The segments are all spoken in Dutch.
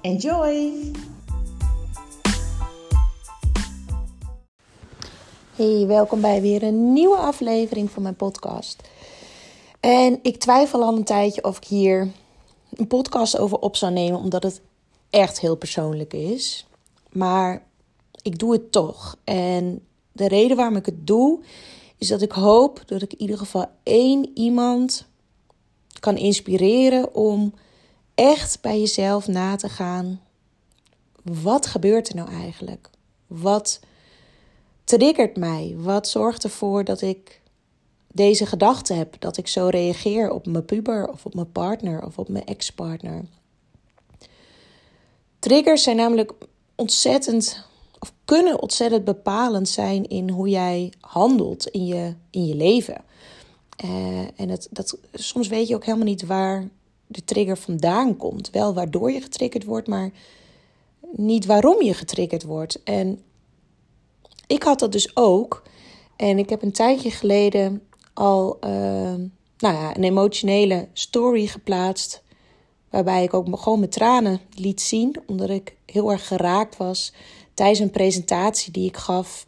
Enjoy! Hey, welkom bij weer een nieuwe aflevering van mijn podcast. En ik twijfel al een tijdje of ik hier een podcast over op zou nemen, omdat het echt heel persoonlijk is. Maar ik doe het toch. En de reden waarom ik het doe, is dat ik hoop dat ik in ieder geval één iemand kan inspireren om echt bij jezelf na te gaan. Wat gebeurt er nou eigenlijk? Wat triggert mij? Wat zorgt ervoor dat ik deze gedachte heb? Dat ik zo reageer op mijn puber of op mijn partner of op mijn ex-partner? Triggers zijn namelijk ontzettend, of kunnen ontzettend bepalend zijn in hoe jij handelt in je, in je leven. Uh, en het, dat, soms weet je ook helemaal niet waar de trigger vandaan komt. Wel waardoor je getriggerd wordt, maar niet waarom je getriggerd wordt. En ik had dat dus ook. En ik heb een tijdje geleden al uh, nou ja, een emotionele story geplaatst. Waarbij ik ook gewoon mijn tranen liet zien. Omdat ik heel erg geraakt was tijdens een presentatie die ik gaf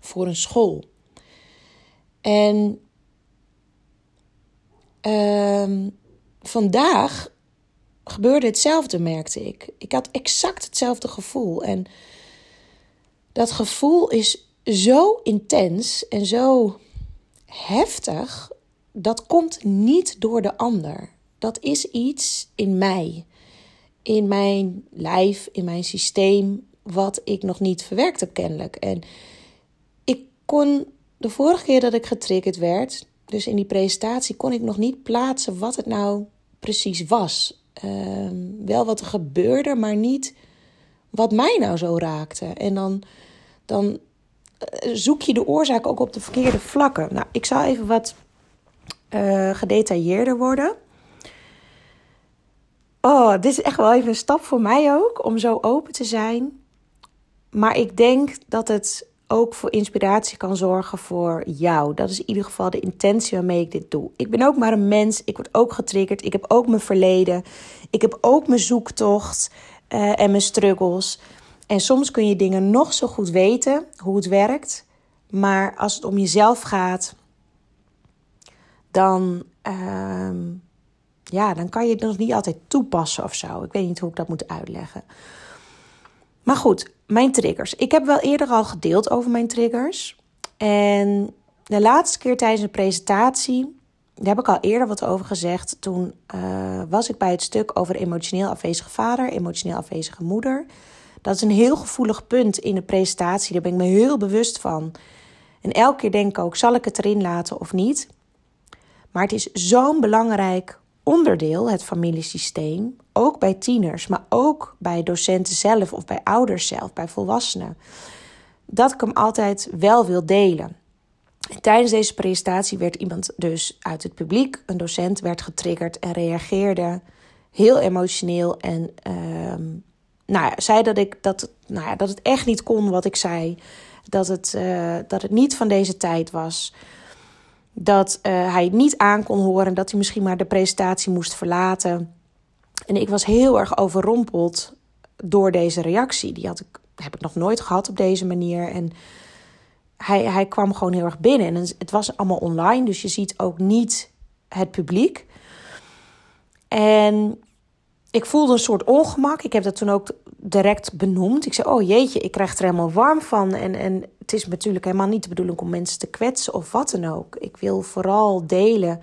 voor een school. En uh, vandaag gebeurde hetzelfde, merkte ik. Ik had exact hetzelfde gevoel. En dat gevoel is zo intens en zo heftig. Dat komt niet door de ander. Dat is iets in mij, in mijn lijf, in mijn systeem, wat ik nog niet verwerkt heb, kennelijk. En ik kon de vorige keer dat ik getriggerd werd, dus in die presentatie kon ik nog niet plaatsen wat het nou precies was. Ehm, wel wat er gebeurde, maar niet wat mij nou zo raakte. En dan, dan eh, zoek je de oorzaak ook op de verkeerde vlakken. Nou, ik zal even wat uh, gedetailleerder worden. Oh, dit is echt wel even een stap voor mij ook om zo open te zijn. Maar ik denk dat het ook voor inspiratie kan zorgen voor jou. Dat is in ieder geval de intentie waarmee ik dit doe. Ik ben ook maar een mens. Ik word ook getriggerd. Ik heb ook mijn verleden. Ik heb ook mijn zoektocht uh, en mijn struggles. En soms kun je dingen nog zo goed weten hoe het werkt. Maar als het om jezelf gaat, dan, uh, ja, dan kan je het nog niet altijd toepassen of zo. Ik weet niet hoe ik dat moet uitleggen. Maar goed, mijn triggers. Ik heb wel eerder al gedeeld over mijn triggers. En de laatste keer tijdens een presentatie, daar heb ik al eerder wat over gezegd. Toen uh, was ik bij het stuk over emotioneel afwezige vader, emotioneel afwezige moeder. Dat is een heel gevoelig punt in de presentatie. Daar ben ik me heel bewust van. En elke keer denk ik ook: zal ik het erin laten of niet? Maar het is zo'n belangrijk onderdeel, het familiesysteem, ook bij tieners, maar ook bij docenten zelf of bij ouders zelf, bij volwassenen, dat ik hem altijd wel wil delen. En tijdens deze presentatie werd iemand dus uit het publiek, een docent, werd getriggerd en reageerde heel emotioneel en uh, nou ja, zei dat, ik, dat, nou ja, dat het echt niet kon wat ik zei, dat het, uh, dat het niet van deze tijd was dat uh, hij niet aan kon horen, dat hij misschien maar de presentatie moest verlaten. En ik was heel erg overrompeld door deze reactie. Die had ik, heb ik nog nooit gehad op deze manier. En hij, hij kwam gewoon heel erg binnen. En het was allemaal online, dus je ziet ook niet het publiek. En ik voelde een soort ongemak. Ik heb dat toen ook direct benoemd. Ik zei: Oh jeetje, ik krijg er helemaal warm van. En, en het is natuurlijk helemaal niet de bedoeling om mensen te kwetsen of wat dan ook. Ik wil vooral delen.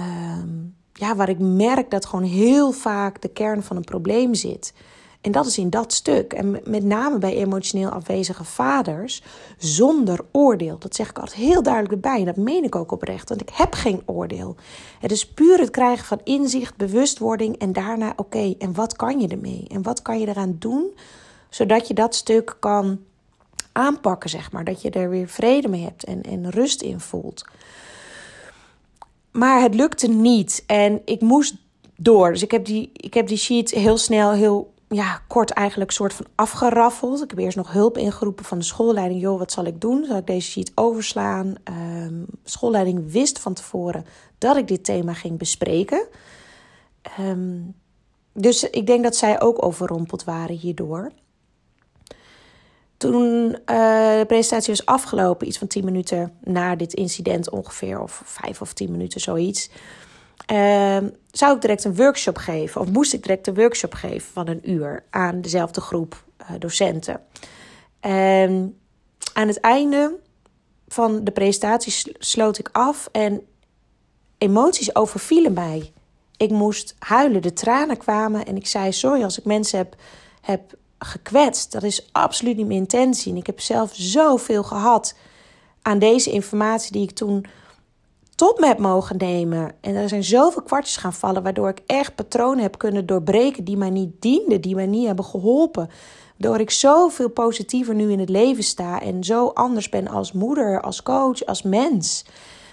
Um, ja, waar ik merk dat gewoon heel vaak de kern van een probleem zit. En dat is in dat stuk. En met name bij emotioneel afwezige vaders, zonder oordeel. Dat zeg ik altijd heel duidelijk erbij. En dat meen ik ook oprecht. Want ik heb geen oordeel. Het is puur het krijgen van inzicht, bewustwording. En daarna, oké, en wat kan je ermee? En wat kan je eraan doen? Zodat je dat stuk kan aanpakken, zeg maar. Dat je er weer vrede mee hebt en, en rust in voelt. Maar het lukte niet. En ik moest door. Dus ik heb die, ik heb die sheet heel snel, heel ja, kort eigenlijk soort van afgeraffeld. Ik heb eerst nog hulp ingeroepen van de schoolleiding. Joh, wat zal ik doen? Zal ik deze sheet overslaan? Um, schoolleiding wist van tevoren dat ik dit thema ging bespreken. Ehm, dus ik denk dat zij ook overrompeld waren hierdoor. Toen uh, de presentatie was afgelopen, iets van 10 minuten na dit incident ongeveer, of vijf of tien minuten zoiets, uh, zou ik direct een workshop geven, of moest ik direct een workshop geven van een uur aan dezelfde groep uh, docenten. En aan het einde van de presentatie sloot ik af en emoties overvielen mij. Ik moest huilen, de tranen kwamen en ik zei: Sorry als ik mensen heb, heb gekwetst. Dat is absoluut niet mijn intentie. En ik heb zelf zoveel gehad aan deze informatie die ik toen tot me heb mogen nemen. En er zijn zoveel kwartjes gaan vallen, waardoor ik echt patronen heb kunnen doorbreken die mij niet dienden, die mij niet hebben geholpen. Waardoor ik zoveel positiever nu in het leven sta en zo anders ben als moeder, als coach, als mens,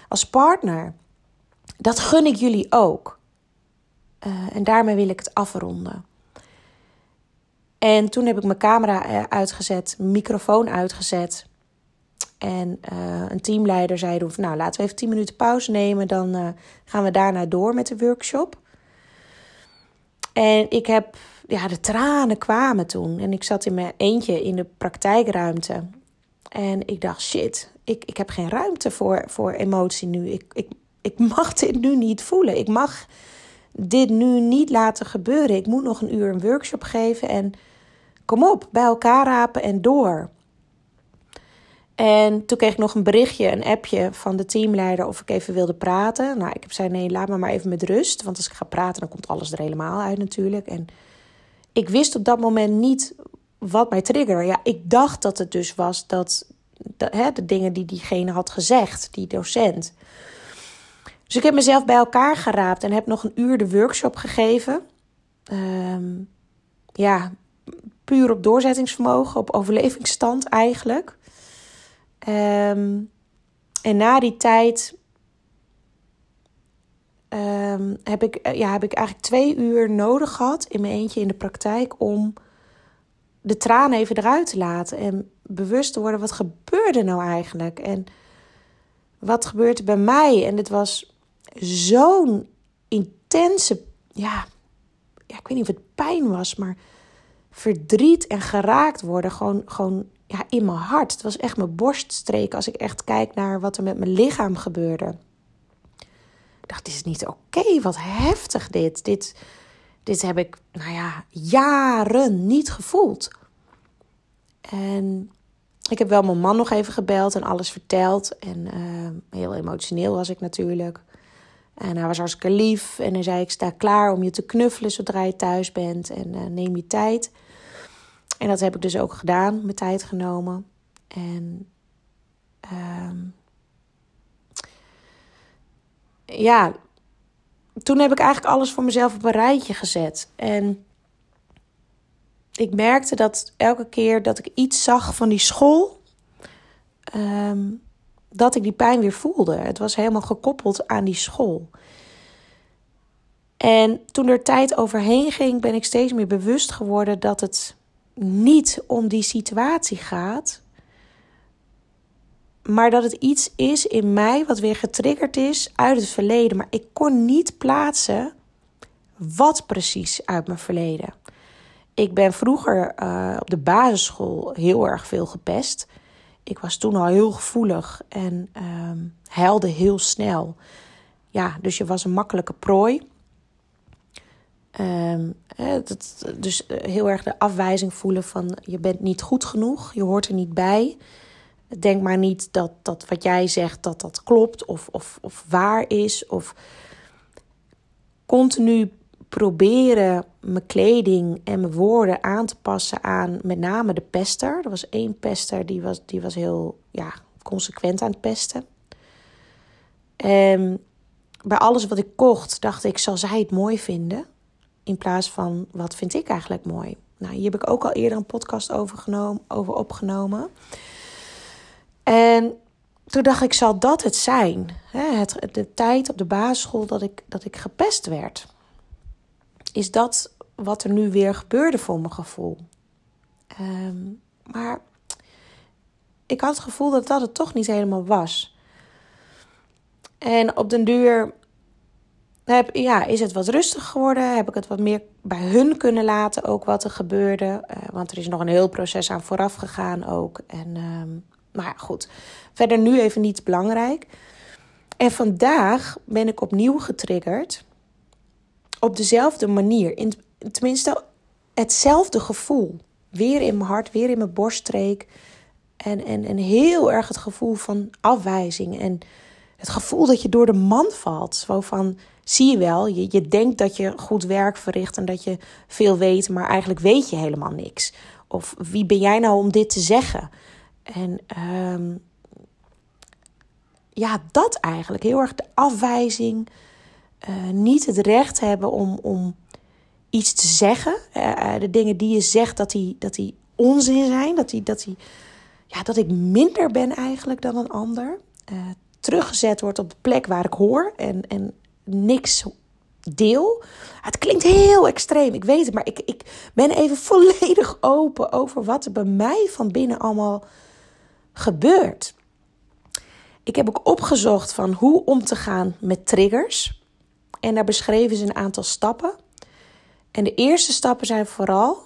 als partner. Dat gun ik jullie ook. Uh, en daarmee wil ik het afronden. En toen heb ik mijn camera eh, uitgezet, microfoon uitgezet. En uh, een teamleider zei nou laten we even 10 minuten pauze nemen. Dan uh, gaan we daarna door met de workshop. En ik heb, ja, de tranen kwamen toen. En ik zat in mijn eentje in de praktijkruimte. En ik dacht, shit, ik, ik heb geen ruimte voor, voor emotie nu. Ik, ik, ik mag dit nu niet voelen. Ik mag dit nu niet laten gebeuren. Ik moet nog een uur een workshop geven en kom op, bij elkaar rapen en door. En toen kreeg ik nog een berichtje, een appje van de teamleider of ik even wilde praten. Nou, ik heb zei nee, laat me maar even met rust. Want als ik ga praten, dan komt alles er helemaal uit natuurlijk. En ik wist op dat moment niet wat mij triggerde. Ja, ik dacht dat het dus was dat, hè, de dingen die diegene had gezegd, die docent. Dus ik heb mezelf bij elkaar geraapt en heb nog een uur de workshop gegeven. Um, ja, puur op doorzettingsvermogen, op overlevingsstand eigenlijk. Um, en na die tijd um, heb, ik, eh, ja, heb ik eigenlijk twee uur nodig gehad in mijn eentje in de praktijk om de tranen even eruit te laten en bewust te worden wat gebeurde nou eigenlijk en wat gebeurt er bij mij en het was zo'n intense, ja, ja, ik weet niet of het pijn was, maar verdriet en geraakt worden gewoon, gewoon ja, in mijn hart. Het was echt mijn borststreek als ik echt kijk naar wat er met mijn lichaam gebeurde. Ik dacht, dit is niet oké, wat heftig dit. dit. Dit heb ik, nou ja, jaren niet gevoeld. En ik heb wel mijn man nog even gebeld en alles verteld. En uh, heel emotioneel was ik natuurlijk. En hij was hartstikke lief. En hij zei: Ik sta klaar om je te knuffelen zodra je thuis bent. En uh, neem je tijd. En dat heb ik dus ook gedaan, mijn tijd genomen. En um, ja, toen heb ik eigenlijk alles voor mezelf op een rijtje gezet. En ik merkte dat elke keer dat ik iets zag van die school, um, dat ik die pijn weer voelde. Het was helemaal gekoppeld aan die school. En toen er tijd overheen ging, ben ik steeds meer bewust geworden dat het niet om die situatie gaat, maar dat het iets is in mij wat weer getriggerd is uit het verleden. Maar ik kon niet plaatsen wat precies uit mijn verleden. Ik ben vroeger uh, op de basisschool heel erg veel gepest. Ik was toen al heel gevoelig en um, huilde heel snel. Ja, dus je was een makkelijke prooi. Um, dat, dus eh, heel erg de afwijzing voelen van je bent niet goed genoeg, je hoort er niet bij. Denk maar niet dat, dat wat jij zegt dat dat klopt of, of, of waar is. Of continu proberen mijn kleding en mijn woorden aan te passen aan met name de pester. Er was één pester die was, die was heel ja, consequent aan het pesten. En bij alles wat ik kocht, dacht ik, zal zij het mooi vinden? In plaats van, wat vind ik eigenlijk mooi? Nou, hier heb ik ook al eerder een podcast over, genomen, over opgenomen. En toen dacht ik, zal dat het zijn? Het, de tijd op de basisschool dat ik, dat ik gepest werd. Is dat wat er nu weer gebeurde voor mijn gevoel? Ehm, maar ik had het gevoel dat dat het toch niet helemaal was. En op den duur heb, ja, is het wat rustig geworden. Heb ik het wat meer bij hun kunnen laten, ook wat er gebeurde. Uh, want er is nog een heel proces aan vooraf gegaan ook. En, maar goed, verder nu even niet belangrijk. En vandaag ben ik opnieuw getriggerd. Op dezelfde manier. In, tenminste, hetzelfde gevoel. Weer in mijn hart, weer in mijn borststreek. En, en, en heel erg het gevoel van afwijzing. En het gevoel dat je door de man valt. Zo van, zie je wel, je, je denkt dat je goed werk verricht en dat je veel weet, maar eigenlijk weet je helemaal niks. Of wie ben jij nou om dit te zeggen? En um, ja, dat eigenlijk. Heel erg de afwijzing. Uh, niet het recht hebben om, om iets te zeggen. Uh, de dingen die je zegt, dat die, dat die onzin zijn. Dat, die, dat, die, ja, dat ik minder ben eigenlijk dan een ander. Teruggezet wordt op de plek waar ik hoor. En, en niks deel. Het klinkt heel extreem, ik weet het, maar ik, ik ben even volledig open over wat er bij mij van binnen allemaal gebeurt. Ik heb ook opgezocht van hoe om te gaan met triggers. En daar beschreven ze een aantal stappen. En de eerste stappen zijn vooral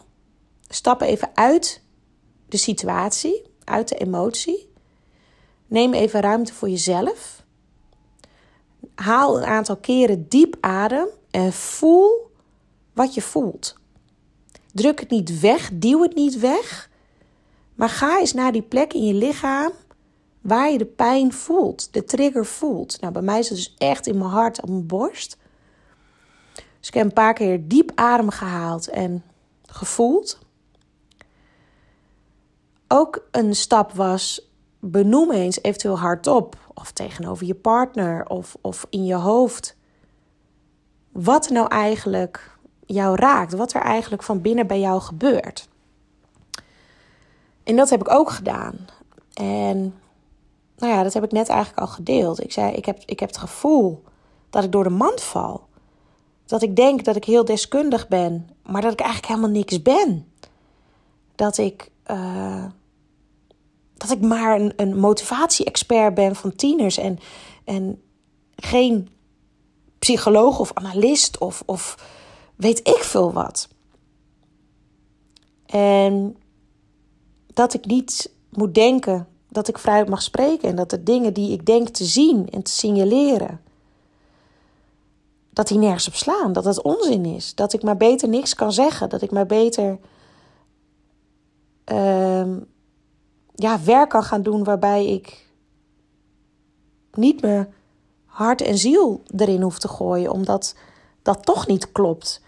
stappen even uit de situatie, uit de emotie. Neem even ruimte voor jezelf haal een aantal keren diep adem en voel wat je voelt. Druk het niet weg, duw het niet weg, maar ga eens naar die plek in je lichaam waar je de pijn voelt, de trigger voelt. Nou, bij mij is het dus echt in mijn hart, op mijn borst. Dus ik heb een paar keer diep adem gehaald en gevoeld. Ook een stap was benoem eens eventueel hardop of tegenover je partner of, of in je hoofd. Wat nou eigenlijk jou raakt, wat er eigenlijk van binnen bij jou gebeurt. En dat heb ik ook gedaan. En nou ja, dat heb ik net eigenlijk al gedeeld. Ik zei, ik heb, ik heb het gevoel dat ik door de mand val. Dat ik denk dat ik heel deskundig ben, maar dat ik eigenlijk helemaal niks ben. Dat ik uh, dat ik maar een, een motivatie-expert ben van tieners en, en geen psycholoog of analist of, of weet ik veel wat. En dat ik niet moet denken dat ik vrijheid mag spreken en dat de dingen die ik denk te zien en te signaleren, dat die nergens op slaan, dat het onzin is, dat ik maar beter niks kan zeggen, dat ik maar beter uh, ja, werk kan gaan doen waarbij ik niet meer hart en ziel erin hoef te gooien, omdat dat toch niet klopt.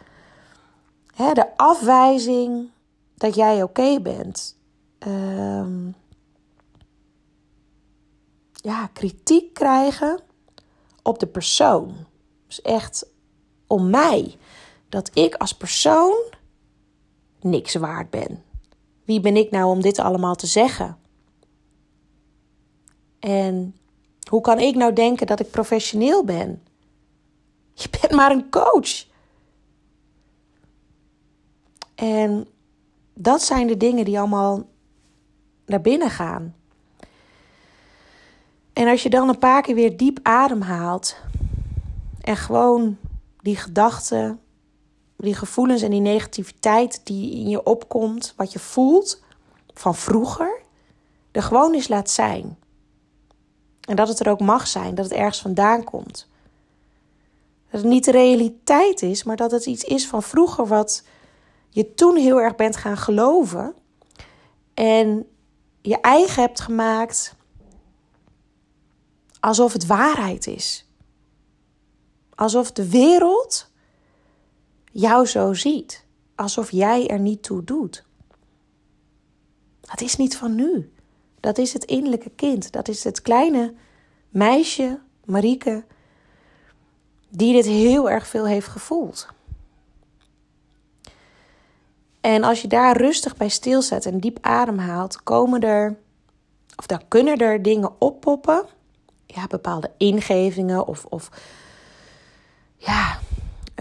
de afwijzing dat jij oké bent. Ehm, ja, kritiek krijgen op de persoon. Dus echt om mij. Dat ik als persoon niks waard ben. Wie ben ik nou om dit allemaal te zeggen? En hoe kan ik nou denken dat ik professioneel ben? Je bent maar een coach. En dat zijn de dingen die allemaal naar binnen gaan. En als je dan een paar keer weer diep ademhaalt en gewoon die gedachten, die gevoelens en die negativiteit die in je opkomt, wat je voelt van vroeger, er gewoon eens laat zijn. En dat het er ook mag zijn, dat het ergens vandaan komt. Dat het niet de realiteit is, maar dat het iets is van vroeger wat je toen heel erg bent gaan geloven. En je eigen hebt gemaakt alsof het waarheid is. Alsof de wereld jou zo ziet. Alsof jij er niet toe doet. Dat is niet van nu. Dat is het innerlijke kind. Dat is het kleine meisje, Marieke, die dit heel erg veel heeft gevoeld. En als je daar rustig bij stilzet en diep ademhaalt, komen er, of dan kunnen er dingen oppoppen. Ja, bepaalde ingevingen of, of ja,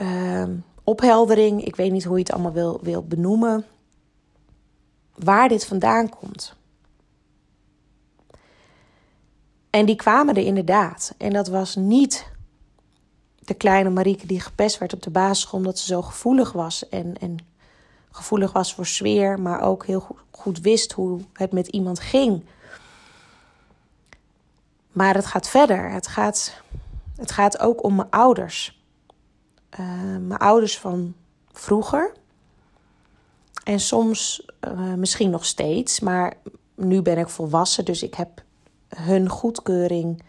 uh, opheldering. Ik weet niet hoe je het allemaal wil, wil benoemen. Waar dit vandaan komt. En die kwamen er inderdaad. En dat was niet de kleine Marieke die gepest werd op de basisschool omdat ze zo gevoelig was. En, en gevoelig was voor sfeer, maar ook heel goed wist hoe het met iemand ging. Maar het gaat verder. Het gaat, het gaat ook om mijn ouders. Uh, mijn ouders van vroeger. En soms uh, misschien nog steeds, maar nu ben ik volwassen, dus ik heb hun goedkeuring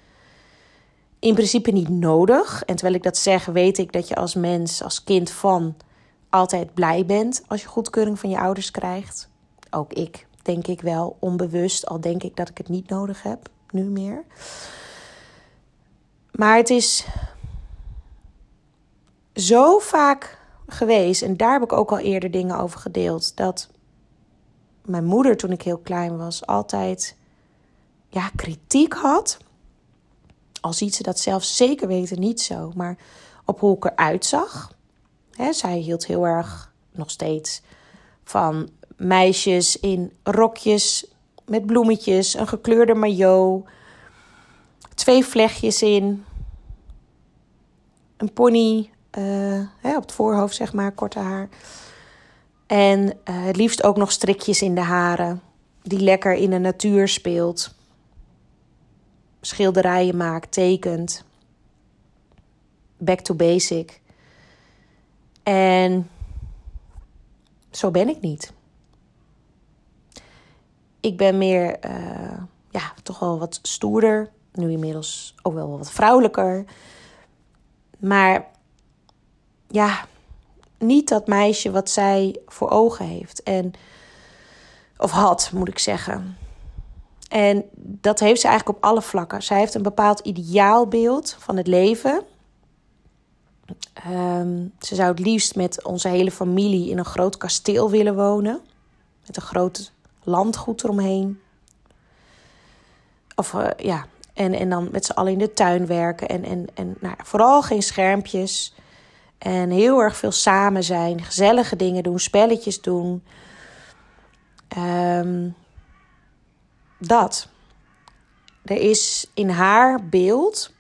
in principe niet nodig. En terwijl ik dat zeg, weet ik dat je als mens, als kind van, altijd blij bent als je goedkeuring van je ouders krijgt. Ook ik, denk ik wel, onbewust, al denk ik dat ik het niet nodig heb, nu meer. Maar het is zo vaak geweest, en daar heb ik ook al eerder dingen over gedeeld, dat mijn moeder toen ik heel klein was altijd ja, kritiek had. Al ziet ze dat zelf zeker weten niet zo, maar op hoe ik eruit zag. He, zij hield heel erg, nog steeds, van meisjes in rokjes met bloemetjes, een gekleurde maillot, twee vlechtjes in, een pony uh, op het voorhoofd, zeg maar, korte haar. En uh, het liefst ook nog strikjes in de haren, die lekker in de natuur speelt schilderijen maakt, tekent. Back to basic. En zo ben ik niet. Ik ben meer, uh, ja, toch wel wat stoerder. Nu inmiddels ook wel wat vrouwelijker. Maar ja, niet dat meisje wat zij voor ogen heeft. En, of had, moet ik zeggen. En dat heeft ze eigenlijk op alle vlakken. Zij heeft een bepaald ideaalbeeld van het leven. Ehm, ze zou het liefst met onze hele familie in een groot kasteel willen wonen. Met een groot landgoed eromheen. Of uh, ja, en, en dan met z'n allen in de tuin werken. En, en, en nou, vooral geen schermpjes. En heel erg veel samen zijn. Gezellige dingen doen, spelletjes doen. Um, dat. Er is in haar beeld,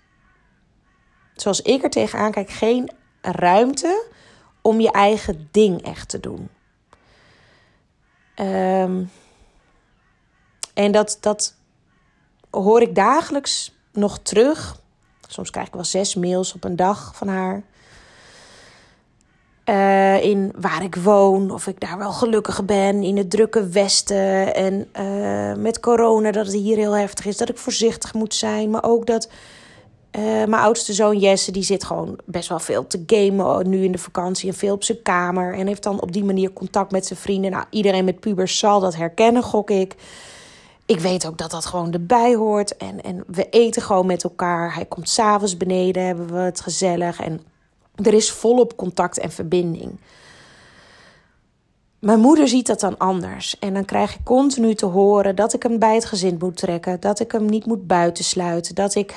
zoals ik er tegenaan kijk, geen ruimte om je eigen ding echt te doen. Um, en dat, dat hoor ik dagelijks nog terug. Soms krijg ik wel zes mails op een dag van haar. Uh, in waar ik woon, of ik daar wel gelukkig ben, in het drukke Westen. En uh, met corona, dat het hier heel heftig is, dat ik voorzichtig moet zijn. Maar ook dat uh, mijn oudste zoon Jesse, die zit gewoon best wel veel te gamen nu in de vakantie en veel op zijn kamer. En heeft dan op die manier contact met zijn vrienden. Nou, iedereen met pubers zal dat herkennen, gok ik. Ik weet ook dat dat gewoon erbij hoort. En, en we eten gewoon met elkaar. Hij komt s'avonds beneden, hebben we het gezellig. En er is volop contact en verbinding. Mijn moeder ziet dat dan anders. En dan krijg ik continu te horen dat ik hem bij het gezin moet trekken. Dat ik hem niet moet buitensluiten. Dat ik,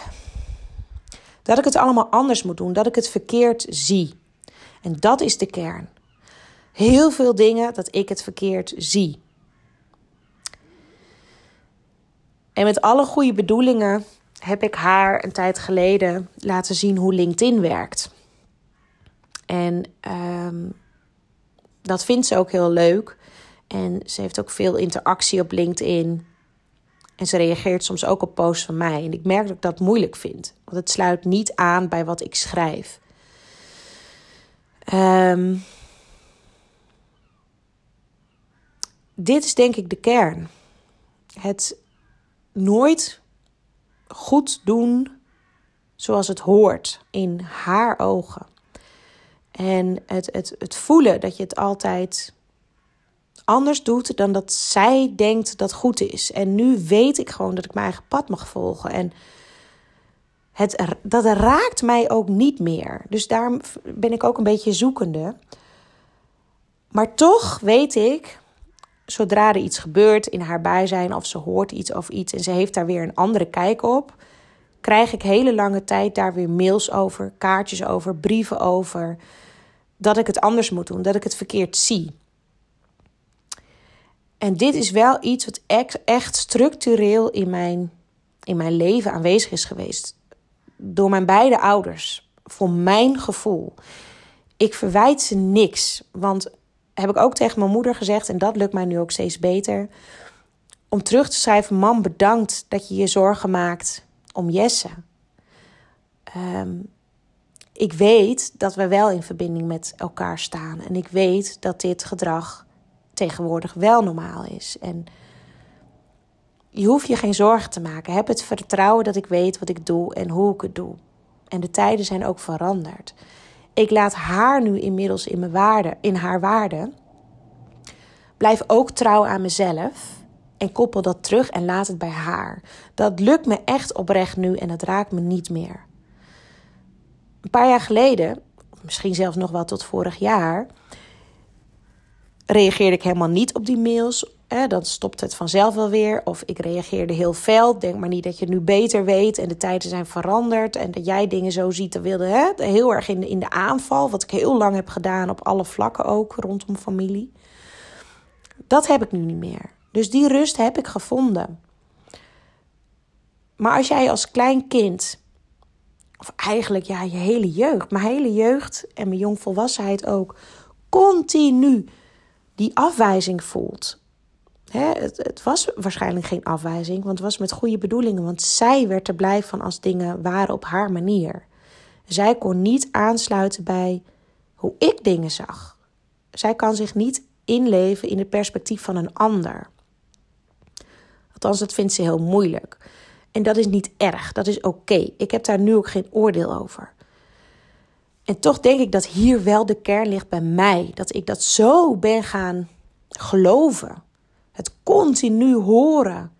dat ik het allemaal anders moet doen. Dat ik het verkeerd zie. En dat is de kern. Heel veel dingen dat ik het verkeerd zie. En met alle goede bedoelingen heb ik haar een tijd geleden laten zien hoe LinkedIn werkt. En um, dat vindt ze ook heel leuk. En ze heeft ook veel interactie op LinkedIn. En ze reageert soms ook op posts van mij. En ik merk dat ik dat moeilijk vind. Want het sluit niet aan bij wat ik schrijf. Um, dit is denk ik de kern. Het nooit goed doen zoals het hoort in haar ogen. En het, het, het voelen dat je het altijd anders doet dan dat zij denkt dat goed is. En nu weet ik gewoon dat ik mijn eigen pad mag volgen. En het, dat raakt mij ook niet meer. Dus daar ben ik ook een beetje zoekende. Maar toch weet ik, zodra er iets gebeurt in haar bijzijn of ze hoort iets of iets en ze heeft daar weer een andere kijk op, krijg ik hele lange tijd daar weer mails over, kaartjes over, brieven over. Dat ik het anders moet doen, dat ik het verkeerd zie. En dit is wel iets wat echt structureel in mijn, in mijn leven aanwezig is geweest. Door mijn beide ouders. Voor mijn gevoel. Ik verwijt ze niks. Want heb ik ook tegen mijn moeder gezegd, en dat lukt mij nu ook steeds beter. Om terug te schrijven: Mam, bedankt dat je je zorgen maakt om Jesse. Um, ik weet dat we wel in verbinding met elkaar staan. En ik weet dat dit gedrag tegenwoordig wel normaal is. En je hoeft je geen zorgen te maken. Heb het vertrouwen dat ik weet wat ik doe en hoe ik het doe. En de tijden zijn ook veranderd. Ik laat haar nu inmiddels in, mijn waarde, in haar waarde. Blijf ook trouw aan mezelf. En koppel dat terug en laat het bij haar. Dat lukt me echt oprecht nu en dat raakt me niet meer. Een paar jaar geleden, misschien zelfs nog wel tot vorig jaar, reageerde ik helemaal niet op die mails. dan stopt het vanzelf wel weer. Of ik reageerde heel fel. Denk maar niet dat je het nu beter weet en de tijden zijn veranderd. En dat jij dingen zo ziet. Dat wilde hè, heel erg in in de aanval. Wat ik heel lang heb gedaan op alle vlakken ook rondom familie. Dat heb ik nu niet meer. Dus die rust heb ik gevonden. Maar als jij als klein kind, of eigenlijk ja, je hele jeugd, mijn hele jeugd en mijn jongvolwassenheid ook, continu die afwijzing voelt. het, het, was waarschijnlijk geen afwijzing, want het was met goede bedoelingen. Want zij werd er blij van als dingen waren op haar manier. Zij kon niet aansluiten bij hoe ik dingen zag. Zij kan zich niet inleven in het perspectief van een ander. Althans, dat vindt ze heel moeilijk. En dat is niet erg, dat is oké. Ik heb daar nu ook geen oordeel over. En toch denk ik dat hier wel de kern ligt bij mij. Dat ik dat zo ben gaan geloven. Het continu horen.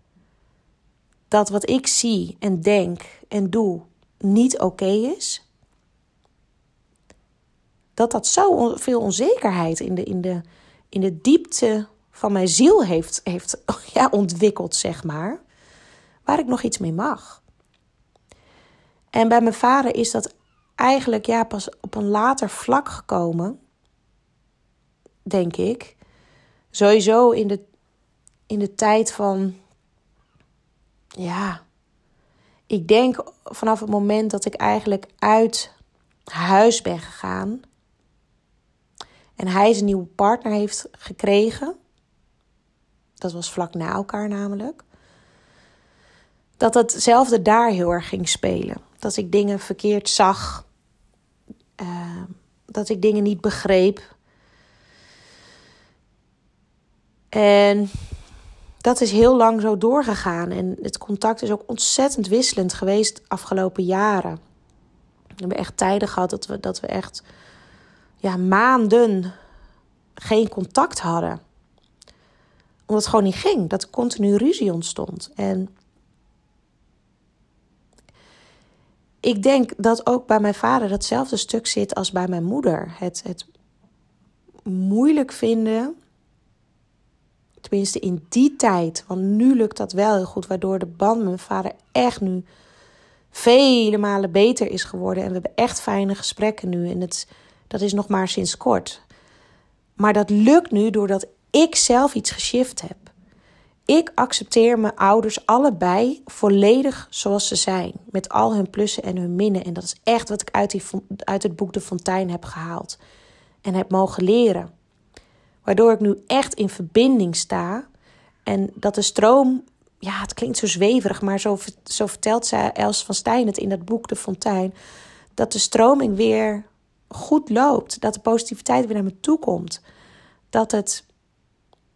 Dat wat ik zie en denk en doe niet oké is. Dat dat zo veel onzekerheid in de, in de, in de diepte van mijn ziel heeft, heeft ja, ontwikkeld, zeg maar. Waar ik nog iets mee mag. En bij mijn vader is dat eigenlijk ja, pas op een later vlak gekomen, denk ik. Sowieso in de, in de tijd van, ja, ik denk vanaf het moment dat ik eigenlijk uit huis ben gegaan en hij zijn nieuwe partner heeft gekregen. Dat was vlak na elkaar namelijk. Dat hetzelfde daar heel erg ging spelen. Dat ik dingen verkeerd zag. Uh, dat ik dingen niet begreep. En dat is heel lang zo doorgegaan. En het contact is ook ontzettend wisselend geweest de afgelopen jaren. We hebben echt tijden gehad dat we, dat we echt ja, maanden geen contact hadden. Omdat het gewoon niet ging. Dat er continu ruzie ontstond. En ik denk dat ook bij mijn vader datzelfde stuk zit als bij mijn moeder. Het, het moeilijk vinden, tenminste in die tijd, want nu lukt dat wel heel goed, waardoor de band met mijn vader echt nu vele malen beter is geworden. En we hebben echt fijne gesprekken nu. En het, dat is nog maar sinds kort. Maar dat lukt nu doordat ik zelf iets geshift heb. Ik accepteer mijn ouders allebei volledig zoals ze zijn. Met al hun plussen en hun minnen. En dat is echt wat ik uit, die, uit het boek De Fontein heb gehaald. En heb mogen leren. Waardoor ik nu echt in verbinding sta. En dat de stroom, ja, het klinkt zo zweverig, maar zo, zo vertelt Els van Stijn het in dat boek De Fontein. Dat de stroming weer goed loopt. Dat de positiviteit weer naar me toe komt. Dat het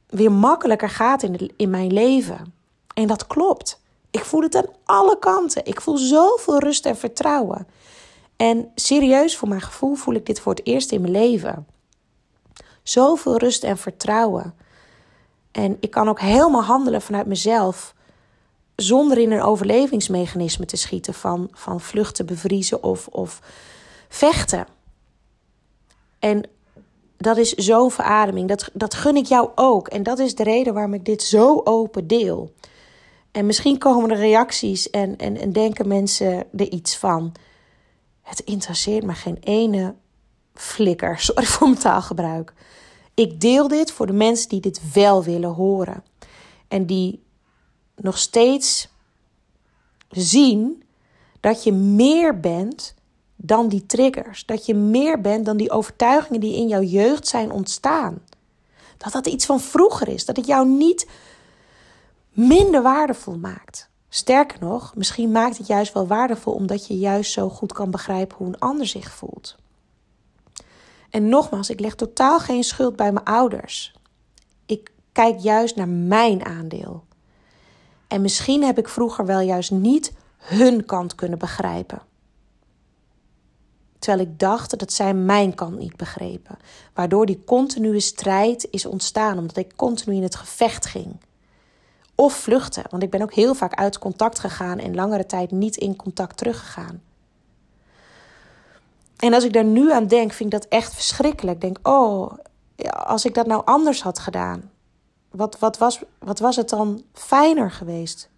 weer makkelijker gaat in, in mijn leven. En dat klopt. Ik voel het aan alle kanten. Ik voel zoveel rust en vertrouwen. En serieus, voor mijn gevoel voel ik dit voor het eerst in mijn leven. Zoveel rust en vertrouwen. En ik kan ook helemaal handelen vanuit mezelf. Zonder in een overlevingsmechanisme te schieten van, van vluchten, bevriezen of, of vechten. En dat is zo'n verademing. Dat, dat gun ik jou ook. En dat is de reden waarom ik dit zo open deel. En misschien komen er reacties en, en, en denken mensen er iets van. Het interesseert me geen ene flikker. Sorry voor mijn taalgebruik. Ik deel dit voor de mensen die dit wel willen horen. En die nog steeds zien dat je meer bent dan die triggers. Dat je meer bent dan die overtuigingen die in jouw jeugd zijn ontstaan. Dat dat iets van vroeger is. Dat het jou niet minder waardevol maakt. Sterker nog, misschien maakt het juist wel waardevol omdat je juist zo goed kan begrijpen hoe een ander zich voelt. En nogmaals, ik leg totaal geen schuld bij mijn ouders. Ik kijk juist naar mijn aandeel. En misschien heb ik vroeger wel juist niet hun kant kunnen begrijpen. Terwijl ik dacht dat zij mijn kant niet begrepen. Waardoor die continue strijd is ontstaan, omdat ik continu in het gevecht ging. Of vluchten, want ik ben ook heel vaak uit contact gegaan en langere tijd niet in contact teruggegaan. En als ik daar nu aan denk, vind ik dat echt verschrikkelijk. Ik denk, oh, als ik dat nou anders had gedaan, wat, wat, was, wat was het dan fijner geweest?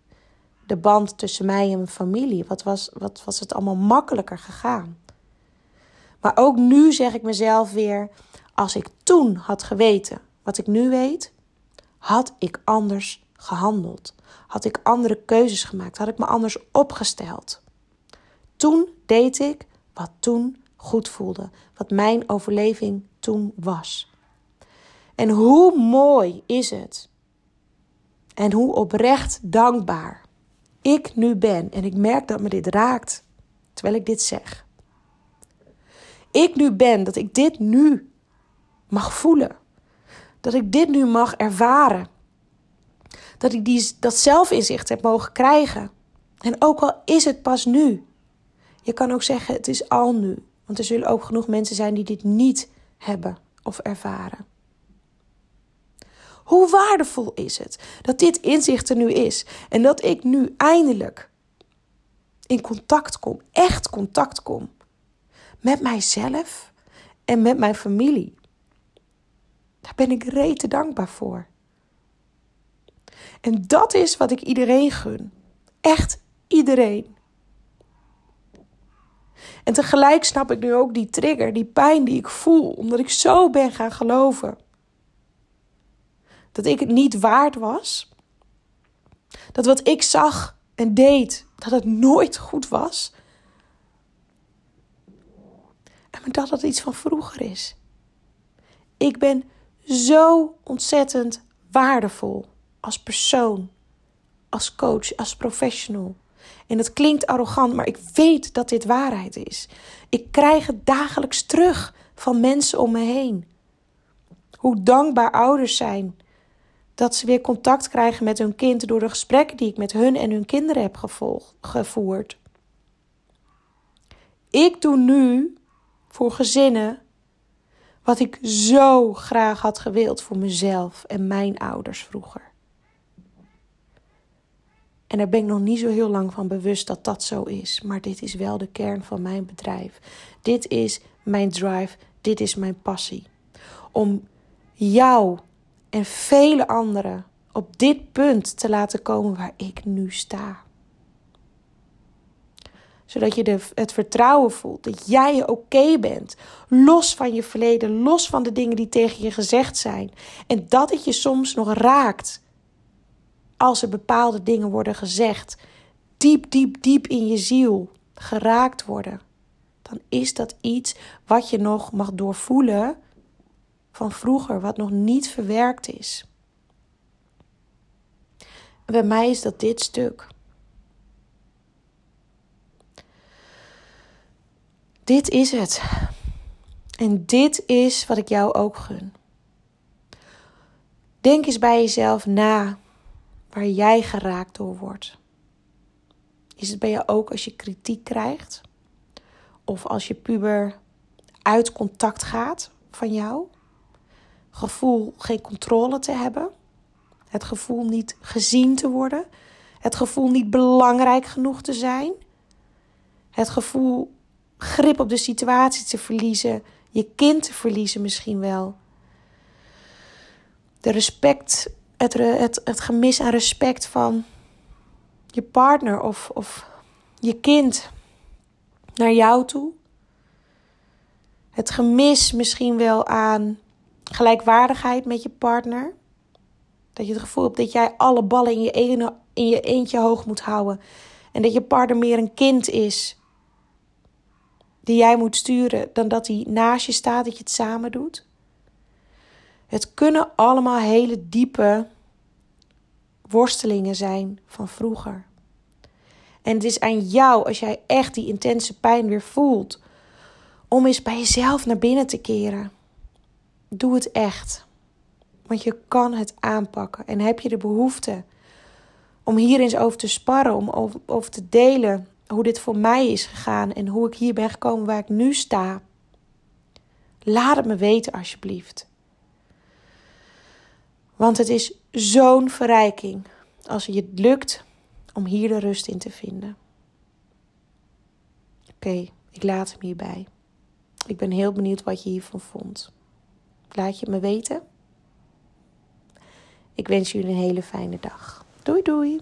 De band tussen mij en mijn familie, wat was, wat was het allemaal makkelijker gegaan? Maar ook nu zeg ik mezelf weer: als ik toen had geweten wat ik nu weet, had ik anders gehandeld. Had ik andere keuzes gemaakt, had ik me anders opgesteld. Toen deed ik wat toen goed voelde, wat mijn overleving toen was. En hoe mooi is het en hoe oprecht dankbaar ik nu ben. En ik merk dat me dit raakt terwijl ik dit zeg ik nu ben, dat ik dit nu mag voelen. Dat ik dit nu mag ervaren. Dat ik die, dat zelfinzicht heb mogen krijgen. En ook al is het pas nu. Je kan ook zeggen, het is al nu. Want er zullen ook genoeg mensen zijn die dit niet hebben of ervaren. Hoe waardevol is het dat dit inzicht er nu is en dat ik nu eindelijk in contact kom, echt contact kom met mijzelf en met mijn familie. Daar ben ik rete dankbaar voor. En dat is wat ik iedereen gun. Echt iedereen. En tegelijk snap ik nu ook die trigger, die pijn die ik voel, omdat ik zo ben gaan geloven. Dat ik het niet waard was. Dat wat ik zag en deed, dat het nooit goed was. Maar dat het iets van vroeger is. Ik ben zo ontzettend waardevol als persoon, als coach, als professional. En het klinkt arrogant, maar ik weet dat dit waarheid is. Ik krijg het dagelijks terug van mensen om me heen. Hoe dankbaar ouders zijn dat ze weer contact krijgen met hun kind door de gesprekken die ik met hun en hun kinderen heb gevoerd. Ik doe nu voor gezinnen. Wat ik zo graag had gewild voor mezelf en mijn ouders vroeger. En daar ben ik nog niet zo heel lang van bewust dat dat zo is. Maar dit is wel de kern van mijn bedrijf. Dit is mijn drive. Dit is mijn passie. Om jou en vele anderen op dit punt te laten komen waar ik nu sta zodat je de, het vertrouwen voelt dat jij oké bent. Los van je verleden, los van de dingen die tegen je gezegd zijn. En dat het je soms nog raakt als er bepaalde dingen worden gezegd. Diep, diep, diep in je ziel geraakt worden. Dan is dat iets wat je nog mag doorvoelen van vroeger, wat nog niet verwerkt is. bij mij is dat dit stuk. Dit is het. En dit is wat ik jou ook gun. Denk eens bij jezelf na waar jij geraakt door wordt. Is het bij jou ook als je kritiek krijgt? of als je puber uit contact gaat van jou. Gevoel geen controle te hebben. Het gevoel niet gezien te worden. Het gevoel niet belangrijk genoeg te zijn. Het gevoel grip op de situatie te verliezen. Je kind te verliezen misschien wel. De respect, het, het, het gemis aan respect van je partner of, of je kind naar jou toe. Het gemis misschien wel aan gelijkwaardigheid met je partner. Dat je het gevoel hebt dat jij alle ballen in je, ene, in je eentje hoog moet houden. En dat je partner meer een kind is die jij moet sturen dan dat hij naast je staat, dat je het samen doet. Het kunnen allemaal hele diepe worstelingen zijn van vroeger. En het is aan jou, als jij echt die intense pijn weer voelt, om eens bij jezelf naar binnen te keren. Doe het echt. Want je kan het aanpakken. En heb je de behoefte om hier eens over te sparren, om over, over te delen hoe dit voor mij is gegaan en hoe ik hier ben gekomen waar ik nu sta. Laat het me weten alsjeblieft. Want het is zo'n verrijking als je het lukt om hier de rust in te vinden. Oké, ik laat hem hierbij. Ik ben heel benieuwd wat je hiervan vond. Laat je me weten. Ik wens jullie een hele fijne dag. Doei doei.